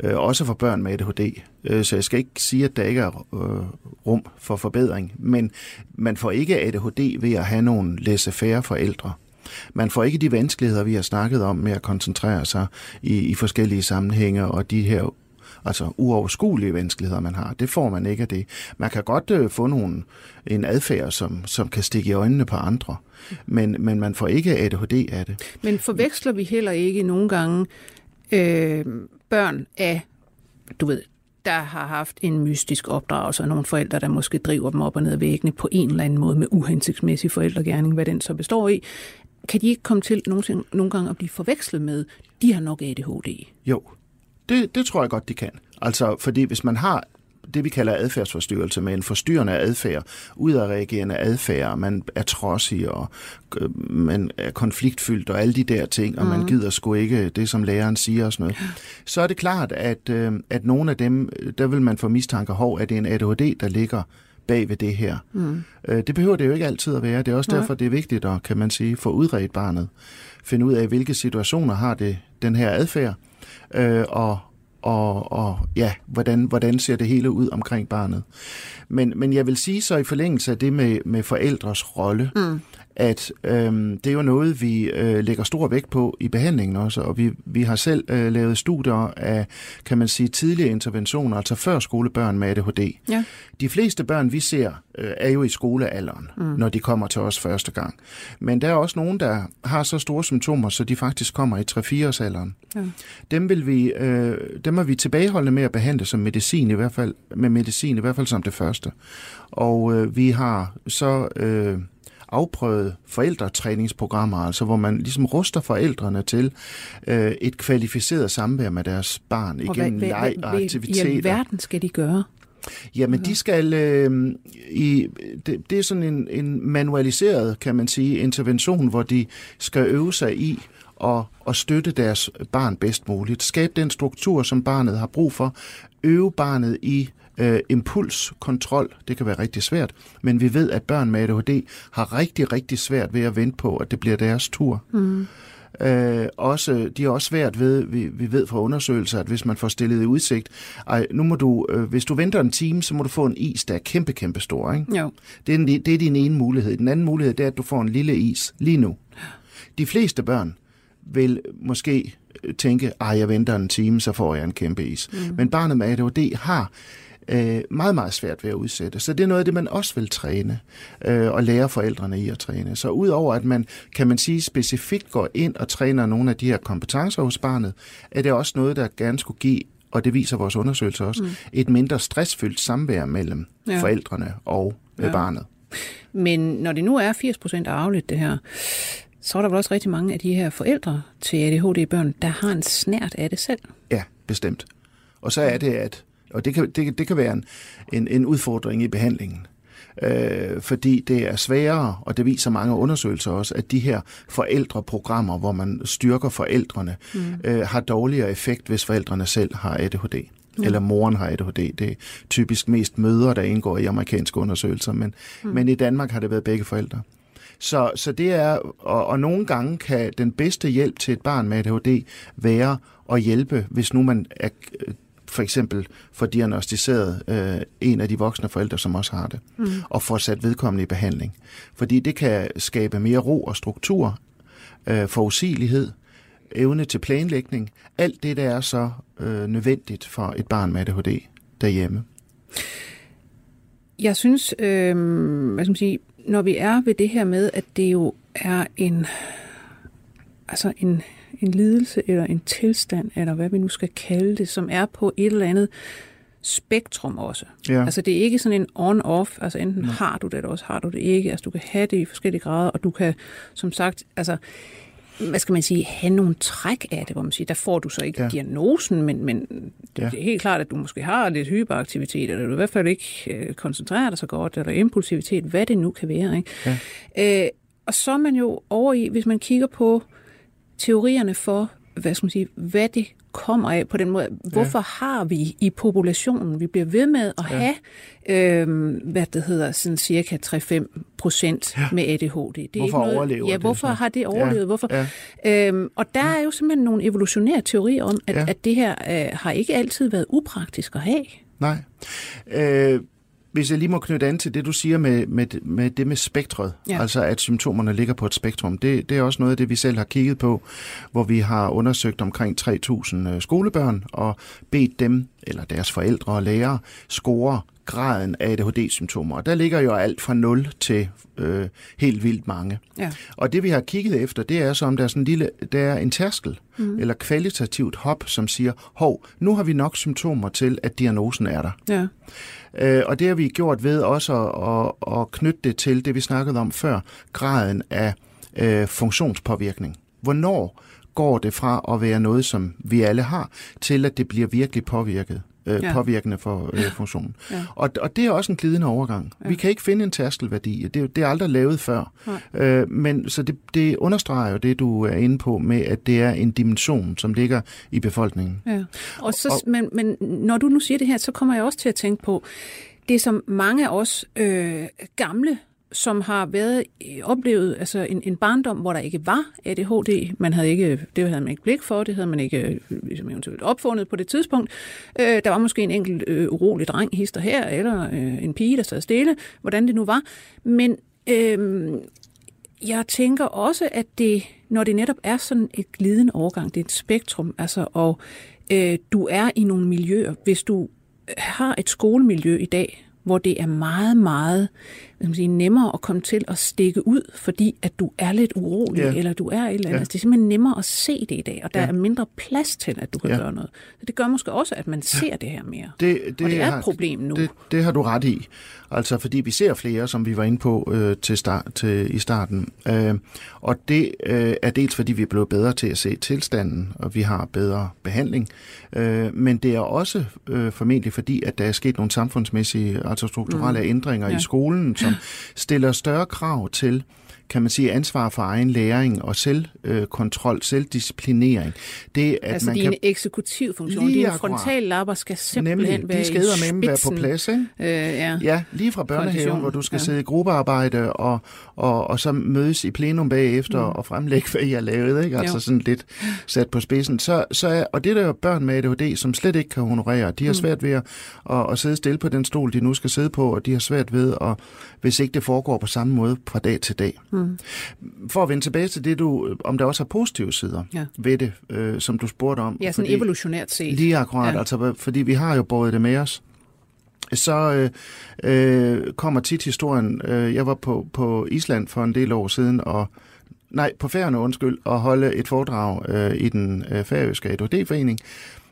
D: øh, også for børn med ADHD. Øh, så jeg skal ikke sige, at der ikke er øh, rum for forbedring, men man får ikke ADHD ved at have nogle laissez-faire forældre. Man får ikke de vanskeligheder, vi har snakket om med at koncentrere sig i, i forskellige sammenhænge, og de her altså uoverskuelige vanskeligheder, man har. Det får man ikke af det. Man kan godt øh, få nogle, en adfærd, som, som kan stikke i øjnene på andre, men, men man får ikke ADHD af det.
C: Men forveksler vi heller ikke nogle gange øh, børn af, du ved, der har haft en mystisk opdragelse, og nogle forældre, der måske driver dem op og ned ad væggene på en eller anden måde med uhensigtsmæssig forældregærning, hvad den så består i, kan de ikke komme til nogle, nogle gange at blive forvekslet med, de har nok ADHD?
D: Jo, det, det tror jeg godt, de kan. Altså, fordi hvis man har det, vi kalder adfærdsforstyrrelse med en forstyrrende adfærd, udadreagerende adfærd, man er trodsig, og øh, man er konfliktfyldt, og alle de der ting, og mm. man gider sgu ikke det, som læreren siger og sådan noget, så er det klart, at, øh, at nogle af dem, der vil man få mistanke hov, at det er en ADHD, der ligger bag ved det her. Mm. Øh, det behøver det jo ikke altid at være. Det er også derfor, det er vigtigt at, kan man sige, få udredt barnet. Finde ud af, hvilke situationer har det den her adfærd, øh, og, og, og ja, hvordan, hvordan ser det hele ud omkring barnet. Men, men jeg vil sige så i forlængelse af det med, med forældres rolle, mm at øhm, det er jo noget, vi øh, lægger stor vægt på i behandlingen også, og vi, vi har selv øh, lavet studier af, kan man sige, tidlige interventioner, altså før skolebørn med ADHD. Ja. De fleste børn, vi ser, øh, er jo i skolealderen, mm. når de kommer til os første gang. Men der er også nogen, der har så store symptomer, så de faktisk kommer i 3-4 alderen. Ja. Dem, vil vi, øh, dem er vi tilbageholdende med at behandle som medicin, i hvert fald med medicin, i hvert fald som det første. Og øh, vi har så... Øh, afprøvet forældretræningsprogrammer, altså hvor man ligesom ruster forældrene til øh, et kvalificeret samvær med deres barn igennem hvad, leg og aktiviteter.
C: Hvad i verden skal de gøre?
D: Jamen, de skal øh, i det, det er sådan en, en manualiseret, kan man sige, intervention, hvor de skal øve sig i at, at støtte deres barn bedst muligt. Skabe den struktur, som barnet har brug for. Øve barnet i øh, impulskontrol. Det kan være rigtig svært, men vi ved, at børn med ADHD har rigtig, rigtig svært ved at vente på, at det bliver deres tur. Mm. Øh, også, de er også svært ved, vi, vi ved fra undersøgelser, at hvis man får stillet i udsigt, ej, nu må du, øh, hvis du venter en time, så må du få en is, der er kæmpe, kæmpe stor. Ikke? Jo. Det, er en, det er din ene mulighed. Den anden mulighed, det er, at du får en lille is lige nu. De fleste børn vil måske tænke, at jeg venter en time, så får jeg en kæmpe is. Mm. Men barnet med ADHD har øh, meget, meget svært ved at udsætte. Så det er noget af det, man også vil træne øh, og lære forældrene i at træne. Så udover at man, kan man sige, specifikt går ind og træner nogle af de her kompetencer hos barnet, er det også noget, der gerne skulle give og det viser vores undersøgelser også, mm. et mindre stressfyldt samvær mellem ja. forældrene og øh, ja. barnet.
C: Men når det nu er 80 procent arveligt, det her, så er der vel også rigtig mange af de her forældre til ADHD-børn, der har en snært af det selv.
D: Ja, bestemt. Og så er det, at og det kan, det, det kan være en, en, en udfordring i behandlingen. Øh, fordi det er sværere, og det viser mange undersøgelser også, at de her forældreprogrammer, hvor man styrker forældrene, mm. øh, har dårligere effekt, hvis forældrene selv har ADHD. Mm. Eller moren har ADHD. Det er typisk mest mødre, der indgår i amerikanske undersøgelser, men, mm. men i Danmark har det været begge forældre. Så, så det er, og, og nogle gange kan den bedste hjælp til et barn med ADHD være at hjælpe, hvis nu man er, for eksempel får diagnostiseret øh, en af de voksne forældre, som også har det, mm. og får sat vedkommende i behandling. Fordi det kan skabe mere ro og struktur, øh, forudsigelighed, evne til planlægning. Alt det, der er så øh, nødvendigt for et barn med ADHD derhjemme.
C: Jeg synes, øh, hvad skal man sige, når vi er ved det her med, at det jo er en, altså en, en lidelse eller en tilstand, eller hvad vi nu skal kalde det, som er på et eller andet spektrum også. Ja. Altså det er ikke sådan en on-off, altså enten ja. har du det, eller også har du det ikke. Altså du kan have det i forskellige grader, og du kan som sagt, altså hvad skal man sige, have nogle træk af det, hvor man siger, der får du så ikke ja. diagnosen, men, men ja. det er helt klart, at du måske har lidt hyperaktivitet, eller du i hvert fald ikke øh, koncentrerer dig så godt, eller impulsivitet, hvad det nu kan være. Ikke? Ja. Øh, og så er man jo over i, hvis man kigger på teorierne for, hvad skal man sige, hvad det kommer af på den måde. Hvorfor ja. har vi i populationen, vi bliver ved med at ja. have, øh, hvad det hedder, sådan cirka 3-5 procent ja. med ADHD.
D: Det er hvorfor ikke noget, overlever
C: Ja, hvorfor det, har det overlevet? Ja. Hvorfor? Ja. Øhm, og der er jo simpelthen nogle evolutionære teorier om, at, ja. at det her øh, har ikke altid været upraktisk at have.
D: Nej. Øh, hvis jeg lige må knytte an til det, du siger med, med, med det med spektret, ja. altså at symptomerne ligger på et spektrum, det, det er også noget af det, vi selv har kigget på, hvor vi har undersøgt omkring 3.000 øh, skolebørn og bedt dem, eller deres forældre og lærere, score graden af ADHD-symptomer. Og der ligger jo alt fra 0 til øh, helt vildt mange. Ja. Og det vi har kigget efter, det er så om der er sådan en lille, der er en tærskel, mm. eller kvalitativt hop, som siger, hov, nu har vi nok symptomer til, at diagnosen er der. Ja. Øh, og det har vi gjort ved også at, at, at knytte det til det, vi snakkede om før, graden af øh, funktionspåvirkning. Hvornår går det fra at være noget, som vi alle har, til at det bliver virkelig påvirket? Øh, ja. påvirkende for øh, funktionen. Ja. Og, og det er også en glidende overgang. Ja. Vi kan ikke finde en tærskelværdi. Det, det er aldrig lavet før. Øh, men så det, det understreger jo det, du er inde på med, at det er en dimension, som ligger i befolkningen. Ja.
C: Og så, og, men, men når du nu siger det her, så kommer jeg også til at tænke på, det som mange af os øh, gamle som har været øh, oplevet altså en, en barndom, hvor der ikke var ADHD. Man havde ikke, det havde man ikke blik for, det havde man ikke øh, ligesom eventuelt opfundet på det tidspunkt. Øh, der var måske en enkelt øh, urolig dreng, hister her, eller øh, en pige, der sad stille, hvordan det nu var. Men øh, jeg tænker også, at det, når det netop er sådan et glidende overgang, det er et spektrum, altså, og øh, du er i nogle miljøer, hvis du har et skolemiljø i dag, hvor det er meget, meget hvad sige, nemmere at komme til at stikke ud, fordi at du er lidt urolig, ja. eller du er et eller andet. Ja. Altså, det er simpelthen nemmere at se det i dag, og der ja. er mindre plads til, at du kan ja. gøre noget. Så det gør måske også, at man ser ja. det her mere. Det, det og det er et problem nu.
D: Det, det har du ret i. Altså, fordi vi ser flere, som vi var inde på øh, til start, til, i starten. Øh, og det øh, er dels, fordi vi er blevet bedre til at se tilstanden, og vi har bedre behandling. Øh, men det er også øh, formentlig fordi, at der er sket nogle samfundsmæssige, altså strukturelle mm. ændringer ja. i skolen, som stiller større krav til kan man sige, ansvar for egen læring og selvkontrol, øh, selvdisciplinering.
C: Det, at altså man din kan... eksekutiv funktion, lige dine frontallapper skal simpelthen Nemlig, være
D: de skal i være på plads. Ikke? Øh, ja. ja, lige fra børnehaven, hvor du skal ja. sidde i gruppearbejde og, og, og så mødes i plenum bagefter mm. og fremlægge, hvad I har lavet. Ikke? Altså jo. sådan lidt sat på spidsen. Så, så er, og det der er børn med ADHD, som slet ikke kan honorere, de har mm. svært ved at, at, at sidde stille på den stol, de nu skal sidde på, og de har svært ved, at, hvis ikke det foregår på samme måde fra dag til dag. Mm. Mm. For at vende tilbage til det, du, om der også er positive sider ja. ved det, øh, som du spurgte om.
C: Ja, sådan fordi, evolutionært set.
D: Lige akkurat, ja. altså, fordi vi har jo båret det med os så øh, øh, kommer tit historien, øh, jeg var på, på Island for en del år siden, og nej, på færgerne undskyld, og holde et foredrag øh, i den øh, færøske ADHD-forening,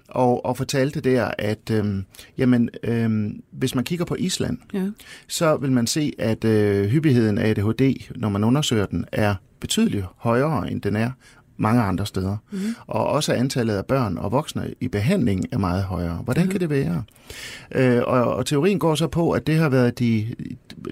D: og, og fortalte der, at øh, jamen, øh, hvis man kigger på Island,
C: Ja.
D: så vil man se, at øh, hyppigheden af ADHD, når man undersøger den, er betydeligt højere, end den er mange andre steder. Mm. Og også antallet af børn og voksne i behandling er meget højere. Hvordan mm. kan det være? Øh, og, og teorien går så på, at det har været de,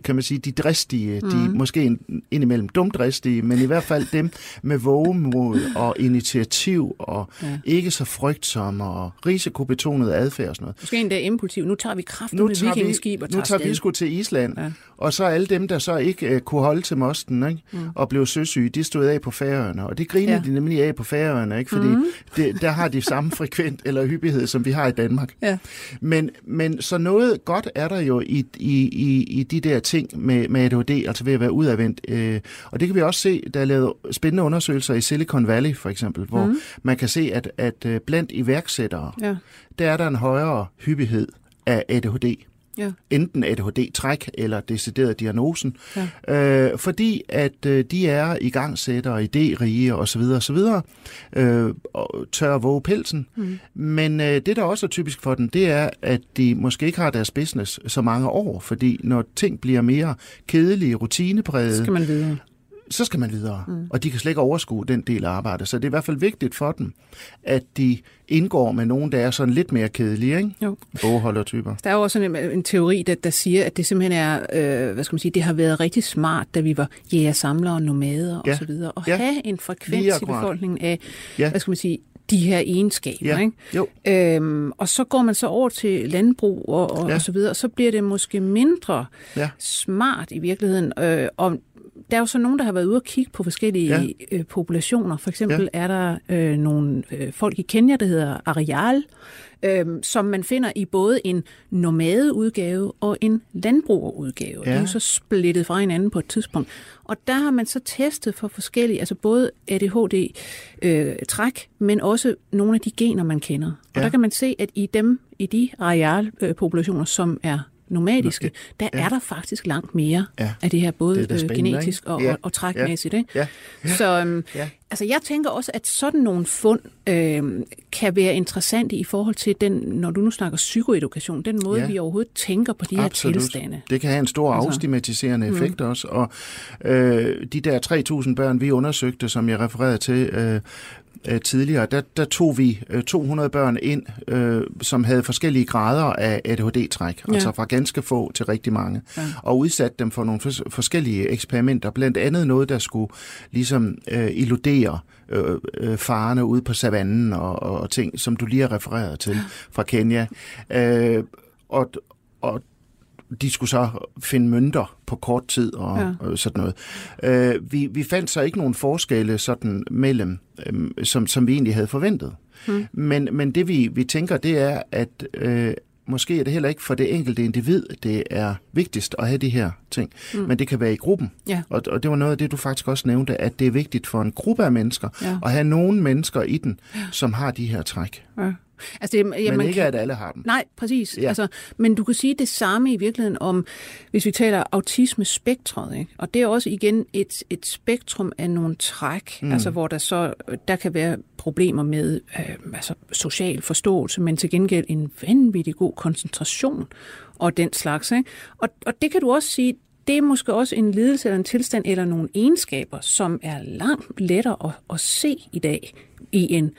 D: kan man sige, de dristige, mm. de måske ind- indimellem dumdristige, men i hvert fald dem med vågemod og initiativ og
C: Ja.
D: ikke så frygtsomme og risikobetonet adfærd og sådan noget.
C: Måske endda impulsiv. Nu tager vi kraften
D: Nu
C: med
D: tager, vi,
C: vikingeskib og
D: nu
C: tager,
D: tager vi sgu til Island,
C: Ja.
D: og så alle dem, der så ikke uh, kunne holde til mosten ikke? Mm. og blev søsyge, de stod af på færøerne, og det griner
C: Ja.
D: ja. de nemlig af på færøerne, ikke? fordi mm. det, der har de samme frekvent eller hyppighed, som vi har i Danmark.
C: Ja.
D: Men, men så noget godt er der jo i, i, i, i de der ting med, med ADHD, altså ved at være udadvendt. Øh, og det kan vi også se, der er lavet spændende undersøgelser i Silicon Valley for eksempel, hvor mm. man kan se, at, at øh, blandt iværksættere,
C: Ja.
D: der er der en højere hyppighed af ADHD
C: Ja.
D: enten ADHD-træk eller decideret diagnosen,
C: Ja.
D: øh, fordi at øh, de er i gang sætter idérige osv. osv. Øh, og tør at våge pelsen. Mm. Men øh, det, der også er typisk for dem, det er, at de måske ikke har deres business så mange år, fordi når ting bliver mere kedelige, rutinepræget. Så skal man videre. Mm. Og de kan slet ikke overskue den del af arbejdet. Så det er i hvert fald vigtigt for dem, at de indgår med nogen, der er sådan lidt mere kedelige, ikke?
C: Jo.
D: Bogholdertyper.
C: Der er jo også en, en teori, der, der siger, at det simpelthen er, øh, hvad skal man sige, det har været rigtig smart, da vi var jæger, samlere, nomader
D: Ja.
C: og så videre, at
D: Ja.
C: have en frekvens i befolkningen af,
D: Ja.
C: hvad skal man sige, de her egenskaber.
D: Ja.
C: Ikke?
D: Jo.
C: Øhm, og så går man så over til landbrug og, og,
D: Ja.
C: og så videre, og så bliver det måske mindre
D: Ja.
C: smart i virkeligheden. Øh, og der er jo så nogen, der har været ude og kigge på forskellige
D: Ja.
C: øh, populationer. For eksempel ja. er der øh, nogle øh, folk i Kenya, der hedder Areal, øh, som man finder i både en nomadeudgave og en landbrugerudgave. Ja. De er jo så splittet fra hinanden på et tidspunkt. Og der har man så testet for forskellige, altså både ADHD-træk, men også nogle af de gener, man kender. Og
D: Ja.
C: der kan man se, at i dem, i de arealpopulationer, som er nomadiske, der
D: Ja.
C: er der faktisk langt mere
D: Ja.
C: af det her, både
D: Det
C: øh,
D: spændende,
C: genetisk
D: ikke?
C: og,
D: Ja.
C: og, og trækmæssigt. Ikke?
D: Ja.
C: Så øhm,
D: Ja.
C: altså, jeg tænker også, at sådan nogle fund øh, kan være interessante i forhold til den, når du nu snakker psykoedukation, den måde,
D: Ja.
C: vi overhovedet tænker på de her tilstande.
D: Det kan have en stor
C: Altså.
D: afstigmatiserende effekt mm. også. Og øh, de der 3.000 børn, vi undersøgte, som jeg refererede til øh, øh, tidligere, der, der tog vi øh, 200 børn ind, øh, som havde forskellige grader af ADHD-træk,
C: Ja.
D: altså fra ganske få til rigtig mange,
C: Ja.
D: og udsatte dem for nogle fors- forskellige eksperimenter, blandt andet noget, der skulle ligesom øh, illudere øh, øh, farerne ude på savannen og, og, og ting, som du lige har refereret til fra Kenya. Øh, og, og de skulle så finde mønter på kort tid og,
C: Ja.
D: ja. og sådan noget. Øh, vi, vi fandt så ikke nogen forskelle sådan mellem, øh, som, som vi egentlig havde forventet. Hmm. Men, men det vi, vi tænker, det er, at øh, måske er det heller ikke for det enkelte individ, det er vigtigst at have de her ting. Mm. Men det kan være i gruppen.
C: Ja.
D: Og, og det var noget af det, du faktisk også nævnte, at det er vigtigt for en gruppe af mennesker
C: Ja.
D: at have nogle mennesker i den, som har de her træk.
C: Ja. Altså, det, ja,
D: Men
C: man
D: ikke,
C: kan,
D: at alle har dem.
C: Nej, præcis. Ja. Altså, men du kan sige det samme i virkeligheden om, hvis vi taler autisme-spektret, ikke? og det er også igen et, et spektrum af nogle træk, mm. altså hvor der så der kan være problemer med øh, altså, social forståelse, men til gengæld en vanvittig god koncentration og den slags. Ikke? Og, og det kan du også sige, det er måske også en lidelse eller en tilstand eller nogle egenskaber, som er langt lettere at, at se i dag i en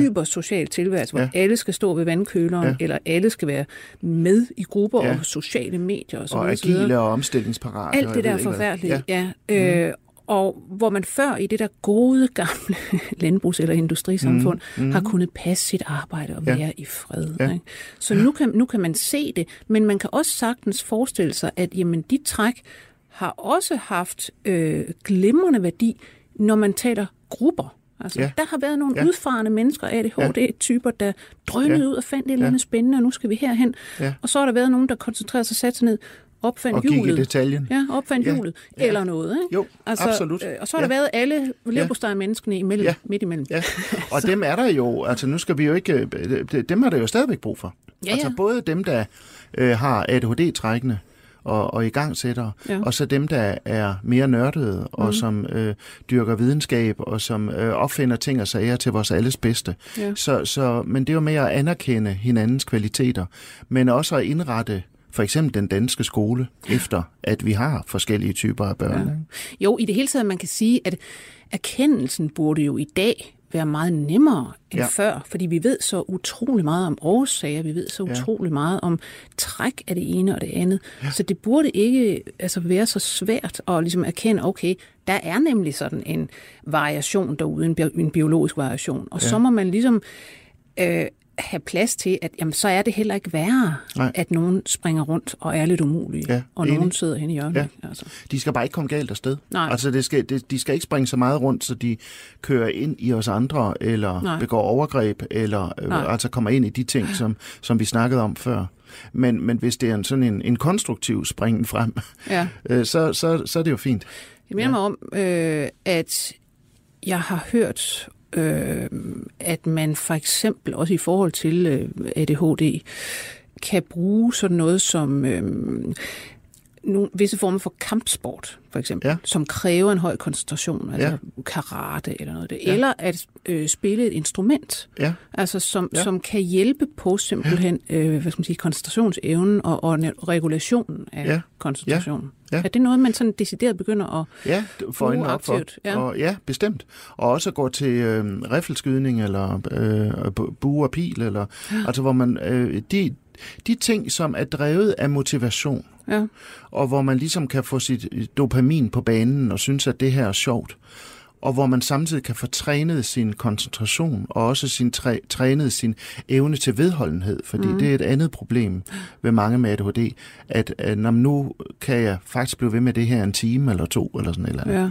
C: hypersocial tilværelse, hvor ja.
D: Ja.
C: alle skal stå ved vandkøleren, ja.
D: Ja.
C: eller alle skal være med i grupper ja.
D: Ja.
C: og sociale medier og så
D: Og
C: videre.
D: agile og omstillingsparate.
C: Alt
D: og
C: det der forfærdelige.
D: Ja.
C: Ja. Øh, og hvor man før i det der gode gamle landbrugs- eller industrisamfund mm, mm. har kunnet passe sit arbejde og
D: Ja.
C: være i fred.
D: Ja.
C: Ikke? Så nu kan, nu kan man se det, men man kan også sagtens forestille sig, at jamen, de træk har også haft øh, glimrende værdi, når man taler grupper. Altså, ja. Der har været nogle ja. Udfarende mennesker, ADHD-typer, der drønede ja. Ud og fandt et eller andet ja. spændende, og nu skal vi herhen.
D: Ja.
C: Og så har der været nogen, der koncentrerede sig, satte sig ned, opfandt
D: Og
C: hjulet.
D: detaljen.
C: Ja, opfandt
D: Ja.
C: hjulet.
D: Ja.
C: Eller noget, ikke?
D: Jo, absolut.
C: Øh, og så har der
D: Ja.
C: været alle leverpostej-menneskene imellem,
D: Ja.
C: midt imellem.
D: Ja, og dem er der jo, altså nu skal vi jo ikke, øh, dem er der jo stadigvæk brug for.
C: Ja,
D: Altså
C: ja.
D: både dem, der øh, har ADHD-trækkende og, og i gang sætter,
C: Ja.
D: og så dem, der er mere nørdede, og
C: Mhm.
D: som øh, dyrker videnskab, og som øh, opfinder ting og sager til vores alles bedste.
C: Ja.
D: Så, så, men det er jo med at anerkende hinandens kvaliteter, men også at indrette for eksempel den danske skole efter, at vi har forskellige typer af børn.
C: Ja. Jo, i det hele taget, man kan sige, at erkendelsen burde jo i dag være meget nemmere end ja. Før, fordi vi ved så utrolig meget om årsager, vi ved så
D: Ja.
C: utrolig meget om træk af det ene og det andet. Ja. Så det burde ikke altså, være så svært at ligesom erkende, okay, der er nemlig sådan en variation derude, en, bi- en biologisk variation, og ja. så må man ligesom øh, have plads til, at jamen, så er det heller ikke værre,
D: Nej.
C: at nogen springer rundt og er lidt umulige,
D: Ja,
C: og
D: enig.
C: nogen sidder hen i hjørnet.
D: Ja.
C: Altså.
D: De skal bare ikke komme galt afsted.
C: Nej.
D: Altså det skal, det, de skal ikke springe så meget rundt, så de kører ind i os andre, eller
C: Nej.
D: Begår overgreb, eller øh, altså kommer ind i de ting, som, som vi snakkede om før. Men, men hvis det er en sådan en, en konstruktiv springen frem,
C: Ja.
D: øh, så, så, så er det jo fint.
C: Det minder ja. mig om, øh, at jeg har hørt, øh, at man for eksempel også i forhold til øh, ADHD kan bruge sådan noget som øh, nogle, visse former for kampsport, for eksempel,
D: Ja.
C: som kræver en høj koncentration, altså
D: Ja.
C: karate eller noget det,
D: Ja.
C: eller at øh, spille et instrument,
D: Ja,
C: altså som, ja.
D: Ja.
C: som kan hjælpe på simpelthen øh, hvad skal man sige, koncentrationsevnen og, og regulationen af
D: Ja.
C: koncentrationen.
D: Ja.
C: Er det noget, man sådan decideret begynder at
D: ja for øjnene op for.
C: aktivt, ja.
D: Og, ja, bestemt. Og også gå til øh, riffelskydning, eller øh, bu- bue og pil, eller, altså hvor man, øh, de, de ting, som er drevet af motivation,
C: Ja.
D: og hvor man ligesom kan få sit dopamin på banen og synes, at det her er sjovt. Og hvor man samtidig kan få trænet sin koncentration, og også sin træ, trænet sin evne til vedholdenhed, fordi mm. det er et andet problem ved mange med ADHD, at, at når nu kan jeg faktisk blive ved med det her en time eller to, eller sådan eller andet.
C: Ja.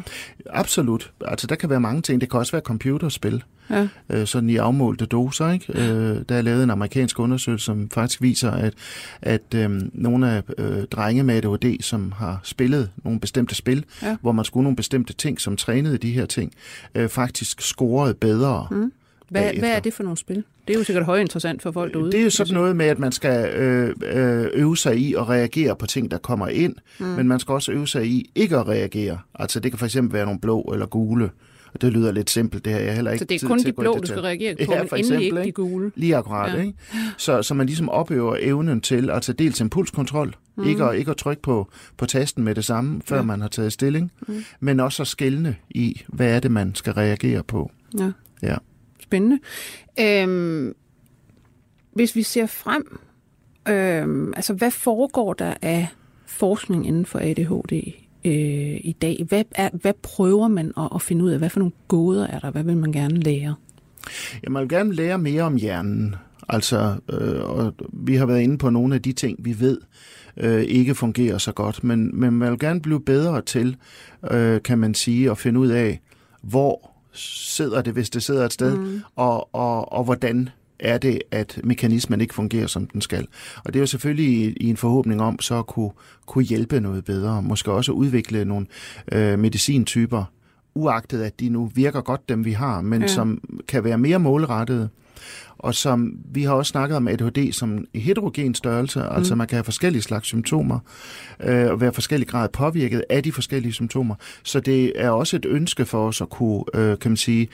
D: Absolut. Altså, der kan være mange ting. Det kan også være computerspil,
C: Ja.
D: øh, sådan i afmålte doser. Ikke? Øh, der er lavet en amerikansk undersøgelse, som faktisk viser, at, at øh, nogle af øh, drenge med ADHD, som har spillet nogle bestemte spil,
C: Ja.
D: hvor man skulle nogle bestemte ting, som trænede de her ting, øh, faktisk scorede bedre. Mm.
C: Hvad,
D: bagefter.
C: hvad er det for nogle spil? Det er jo sikkert højinteressant for folk derude.
D: Det er jo sådan noget med, at man skal øh, øh, øve sig i at reagere på ting, der kommer ind, mm. men man skal også øve sig i ikke at reagere. Altså det kan for eksempel være nogle blå eller gule, og det lyder lidt simpelt, det har jeg heller ikke
C: Så det er kun de
D: at
C: blå, du skal reagere på,
D: Ja,
C: men
D: for
C: endelig
D: eksempel,
C: ikke de gule.
D: Lige akkurat,
C: Ja.
D: ikke? Så, så man ligesom opøver evnen til, altså dels impulskontrol, mm. ikke, at, ikke at trykke på, på tasten med det samme, før
C: Ja.
D: man har taget stilling, mm. men også at skelne i, hvad er det, man skal reagere på.
C: Ja.
D: Ja.
C: Spændende. Øhm, hvis vi ser frem, øhm, altså hvad foregår der af forskning inden for ADHD øh, i dag? Hvad, er, hvad prøver man at, at finde ud af? Hvad for nogle gåder er der? Hvad vil man gerne lære?
D: Jeg vil gerne lære mere om hjernen. Altså, øh, og vi har været inde på nogle af de ting, vi ved øh, ikke fungerer så godt, men, men man vil gerne blive bedre til, øh, kan man sige, at finde ud af, hvor sidder det, hvis det sidder et sted, mm. og, og, og hvordan er det, at mekanismen ikke fungerer, som den skal. Og det er jo selvfølgelig i, en forhåbning om så at kunne, kunne hjælpe noget bedre, måske også udvikle nogle øh, medicintyper, uagtet at de nu virker godt, dem vi har, men Ja. som kan være mere målrettede, og som vi har også snakket om ADHD som en heterogen størrelse, mm. altså man kan have forskellige slags symptomer, øh, og være forskellig grad påvirket af de forskellige symptomer. Så det er også et ønske for os at kunne, øh, kan man sige,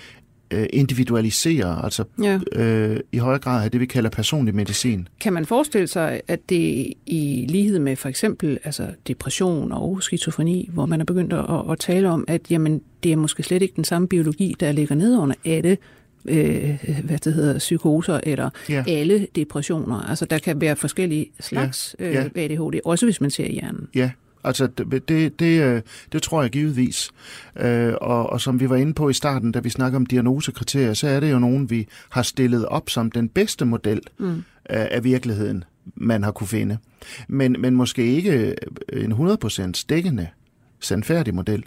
D: øh, individualisere, altså
C: Ja.
D: øh, i højere grad have det, vi kalder personlig medicin.
C: Kan man forestille sig, at det i lighed med for eksempel altså depression og skizofreni, hvor man er begyndt at, at tale om, at jamen, det er måske slet ikke den samme biologi, der ligger nedenunder alle øh, hvad det hedder, psykoser eller
D: Ja.
C: alle depressioner. Altså der kan være forskellige slags
D: Ja.
C: øh,
D: Ja.
C: ADHD, også hvis man ser i hjernen.
D: Ja, altså det, det, det, øh, det tror jeg givetvis. Øh, og, og som vi var inde på i starten, da vi snakker om diagnosekriterier, så er det jo nogen, vi har stillet op som den bedste model mm. af, af virkeligheden, man har kunne finde. Men, men måske ikke en 100% dækkende sandfærdig model,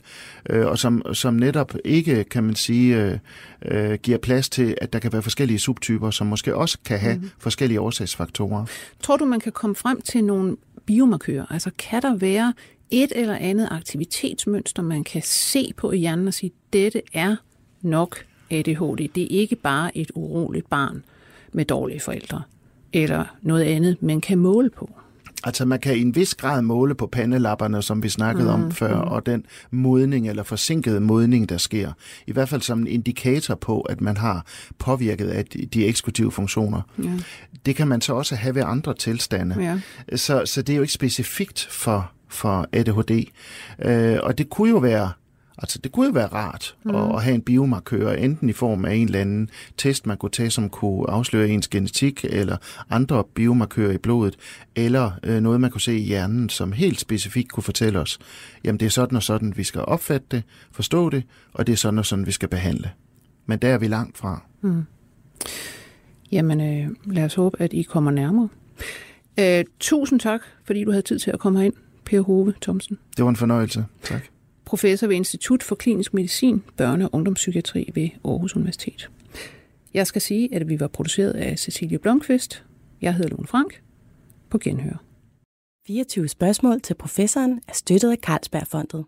D: øh, og som, som netop ikke, kan man sige, øh, øh, giver plads til, at der kan være forskellige subtyper, som måske også kan have mm. forskellige årsagsfaktorer.
C: Tror du, man kan komme frem til nogle biomarkører? Altså kan der være et eller andet aktivitetsmønster, man kan se på i hjernen og sige, dette er nok ADHD. Det er ikke bare et uroligt barn med dårlige forældre. eller noget andet, man kan måle på?
D: Altså man kan i en vis grad måle på pandelapperne, som vi snakkede mm, om før, mm. og den modning eller forsinkede modning, der sker. I hvert fald som en indikator på, at man har påvirket af de eksekutive funktioner. Ja. Det kan man så også have ved andre tilstande. Ja. Så, så det er jo ikke specifikt for, for ADHD. Øh, og det kunne jo være Altså, det kunne jo være rart mm. at, at have en biomarkør, enten i form af en eller anden test, man kunne tage, som kunne afsløre ens genetik, eller andre biomarkører i blodet, eller øh, noget, man kunne se i hjernen, som helt specifikt kunne fortælle os, jamen det er sådan og sådan, vi skal opfatte det, forstå det, og det er sådan og sådan, vi skal behandle. Men der er vi langt fra. Mm.
C: Jamen, øh, lad os håbe, at I kommer nærmere. Øh, tusind tak, fordi du havde tid til at komme herind, Per Hove Thomsen.
D: Det var en fornøjelse. Tak
C: professor ved Institut for Klinisk Medicin, Børne- og Ungdomspsykiatri ved Aarhus Universitet. Jeg skal sige, at vi var produceret af Cecilie Blomqvist. Jeg hedder Lone Frank. På genhør.
A: 24 spørgsmål til professoren er støttet af Carlsbergfondet.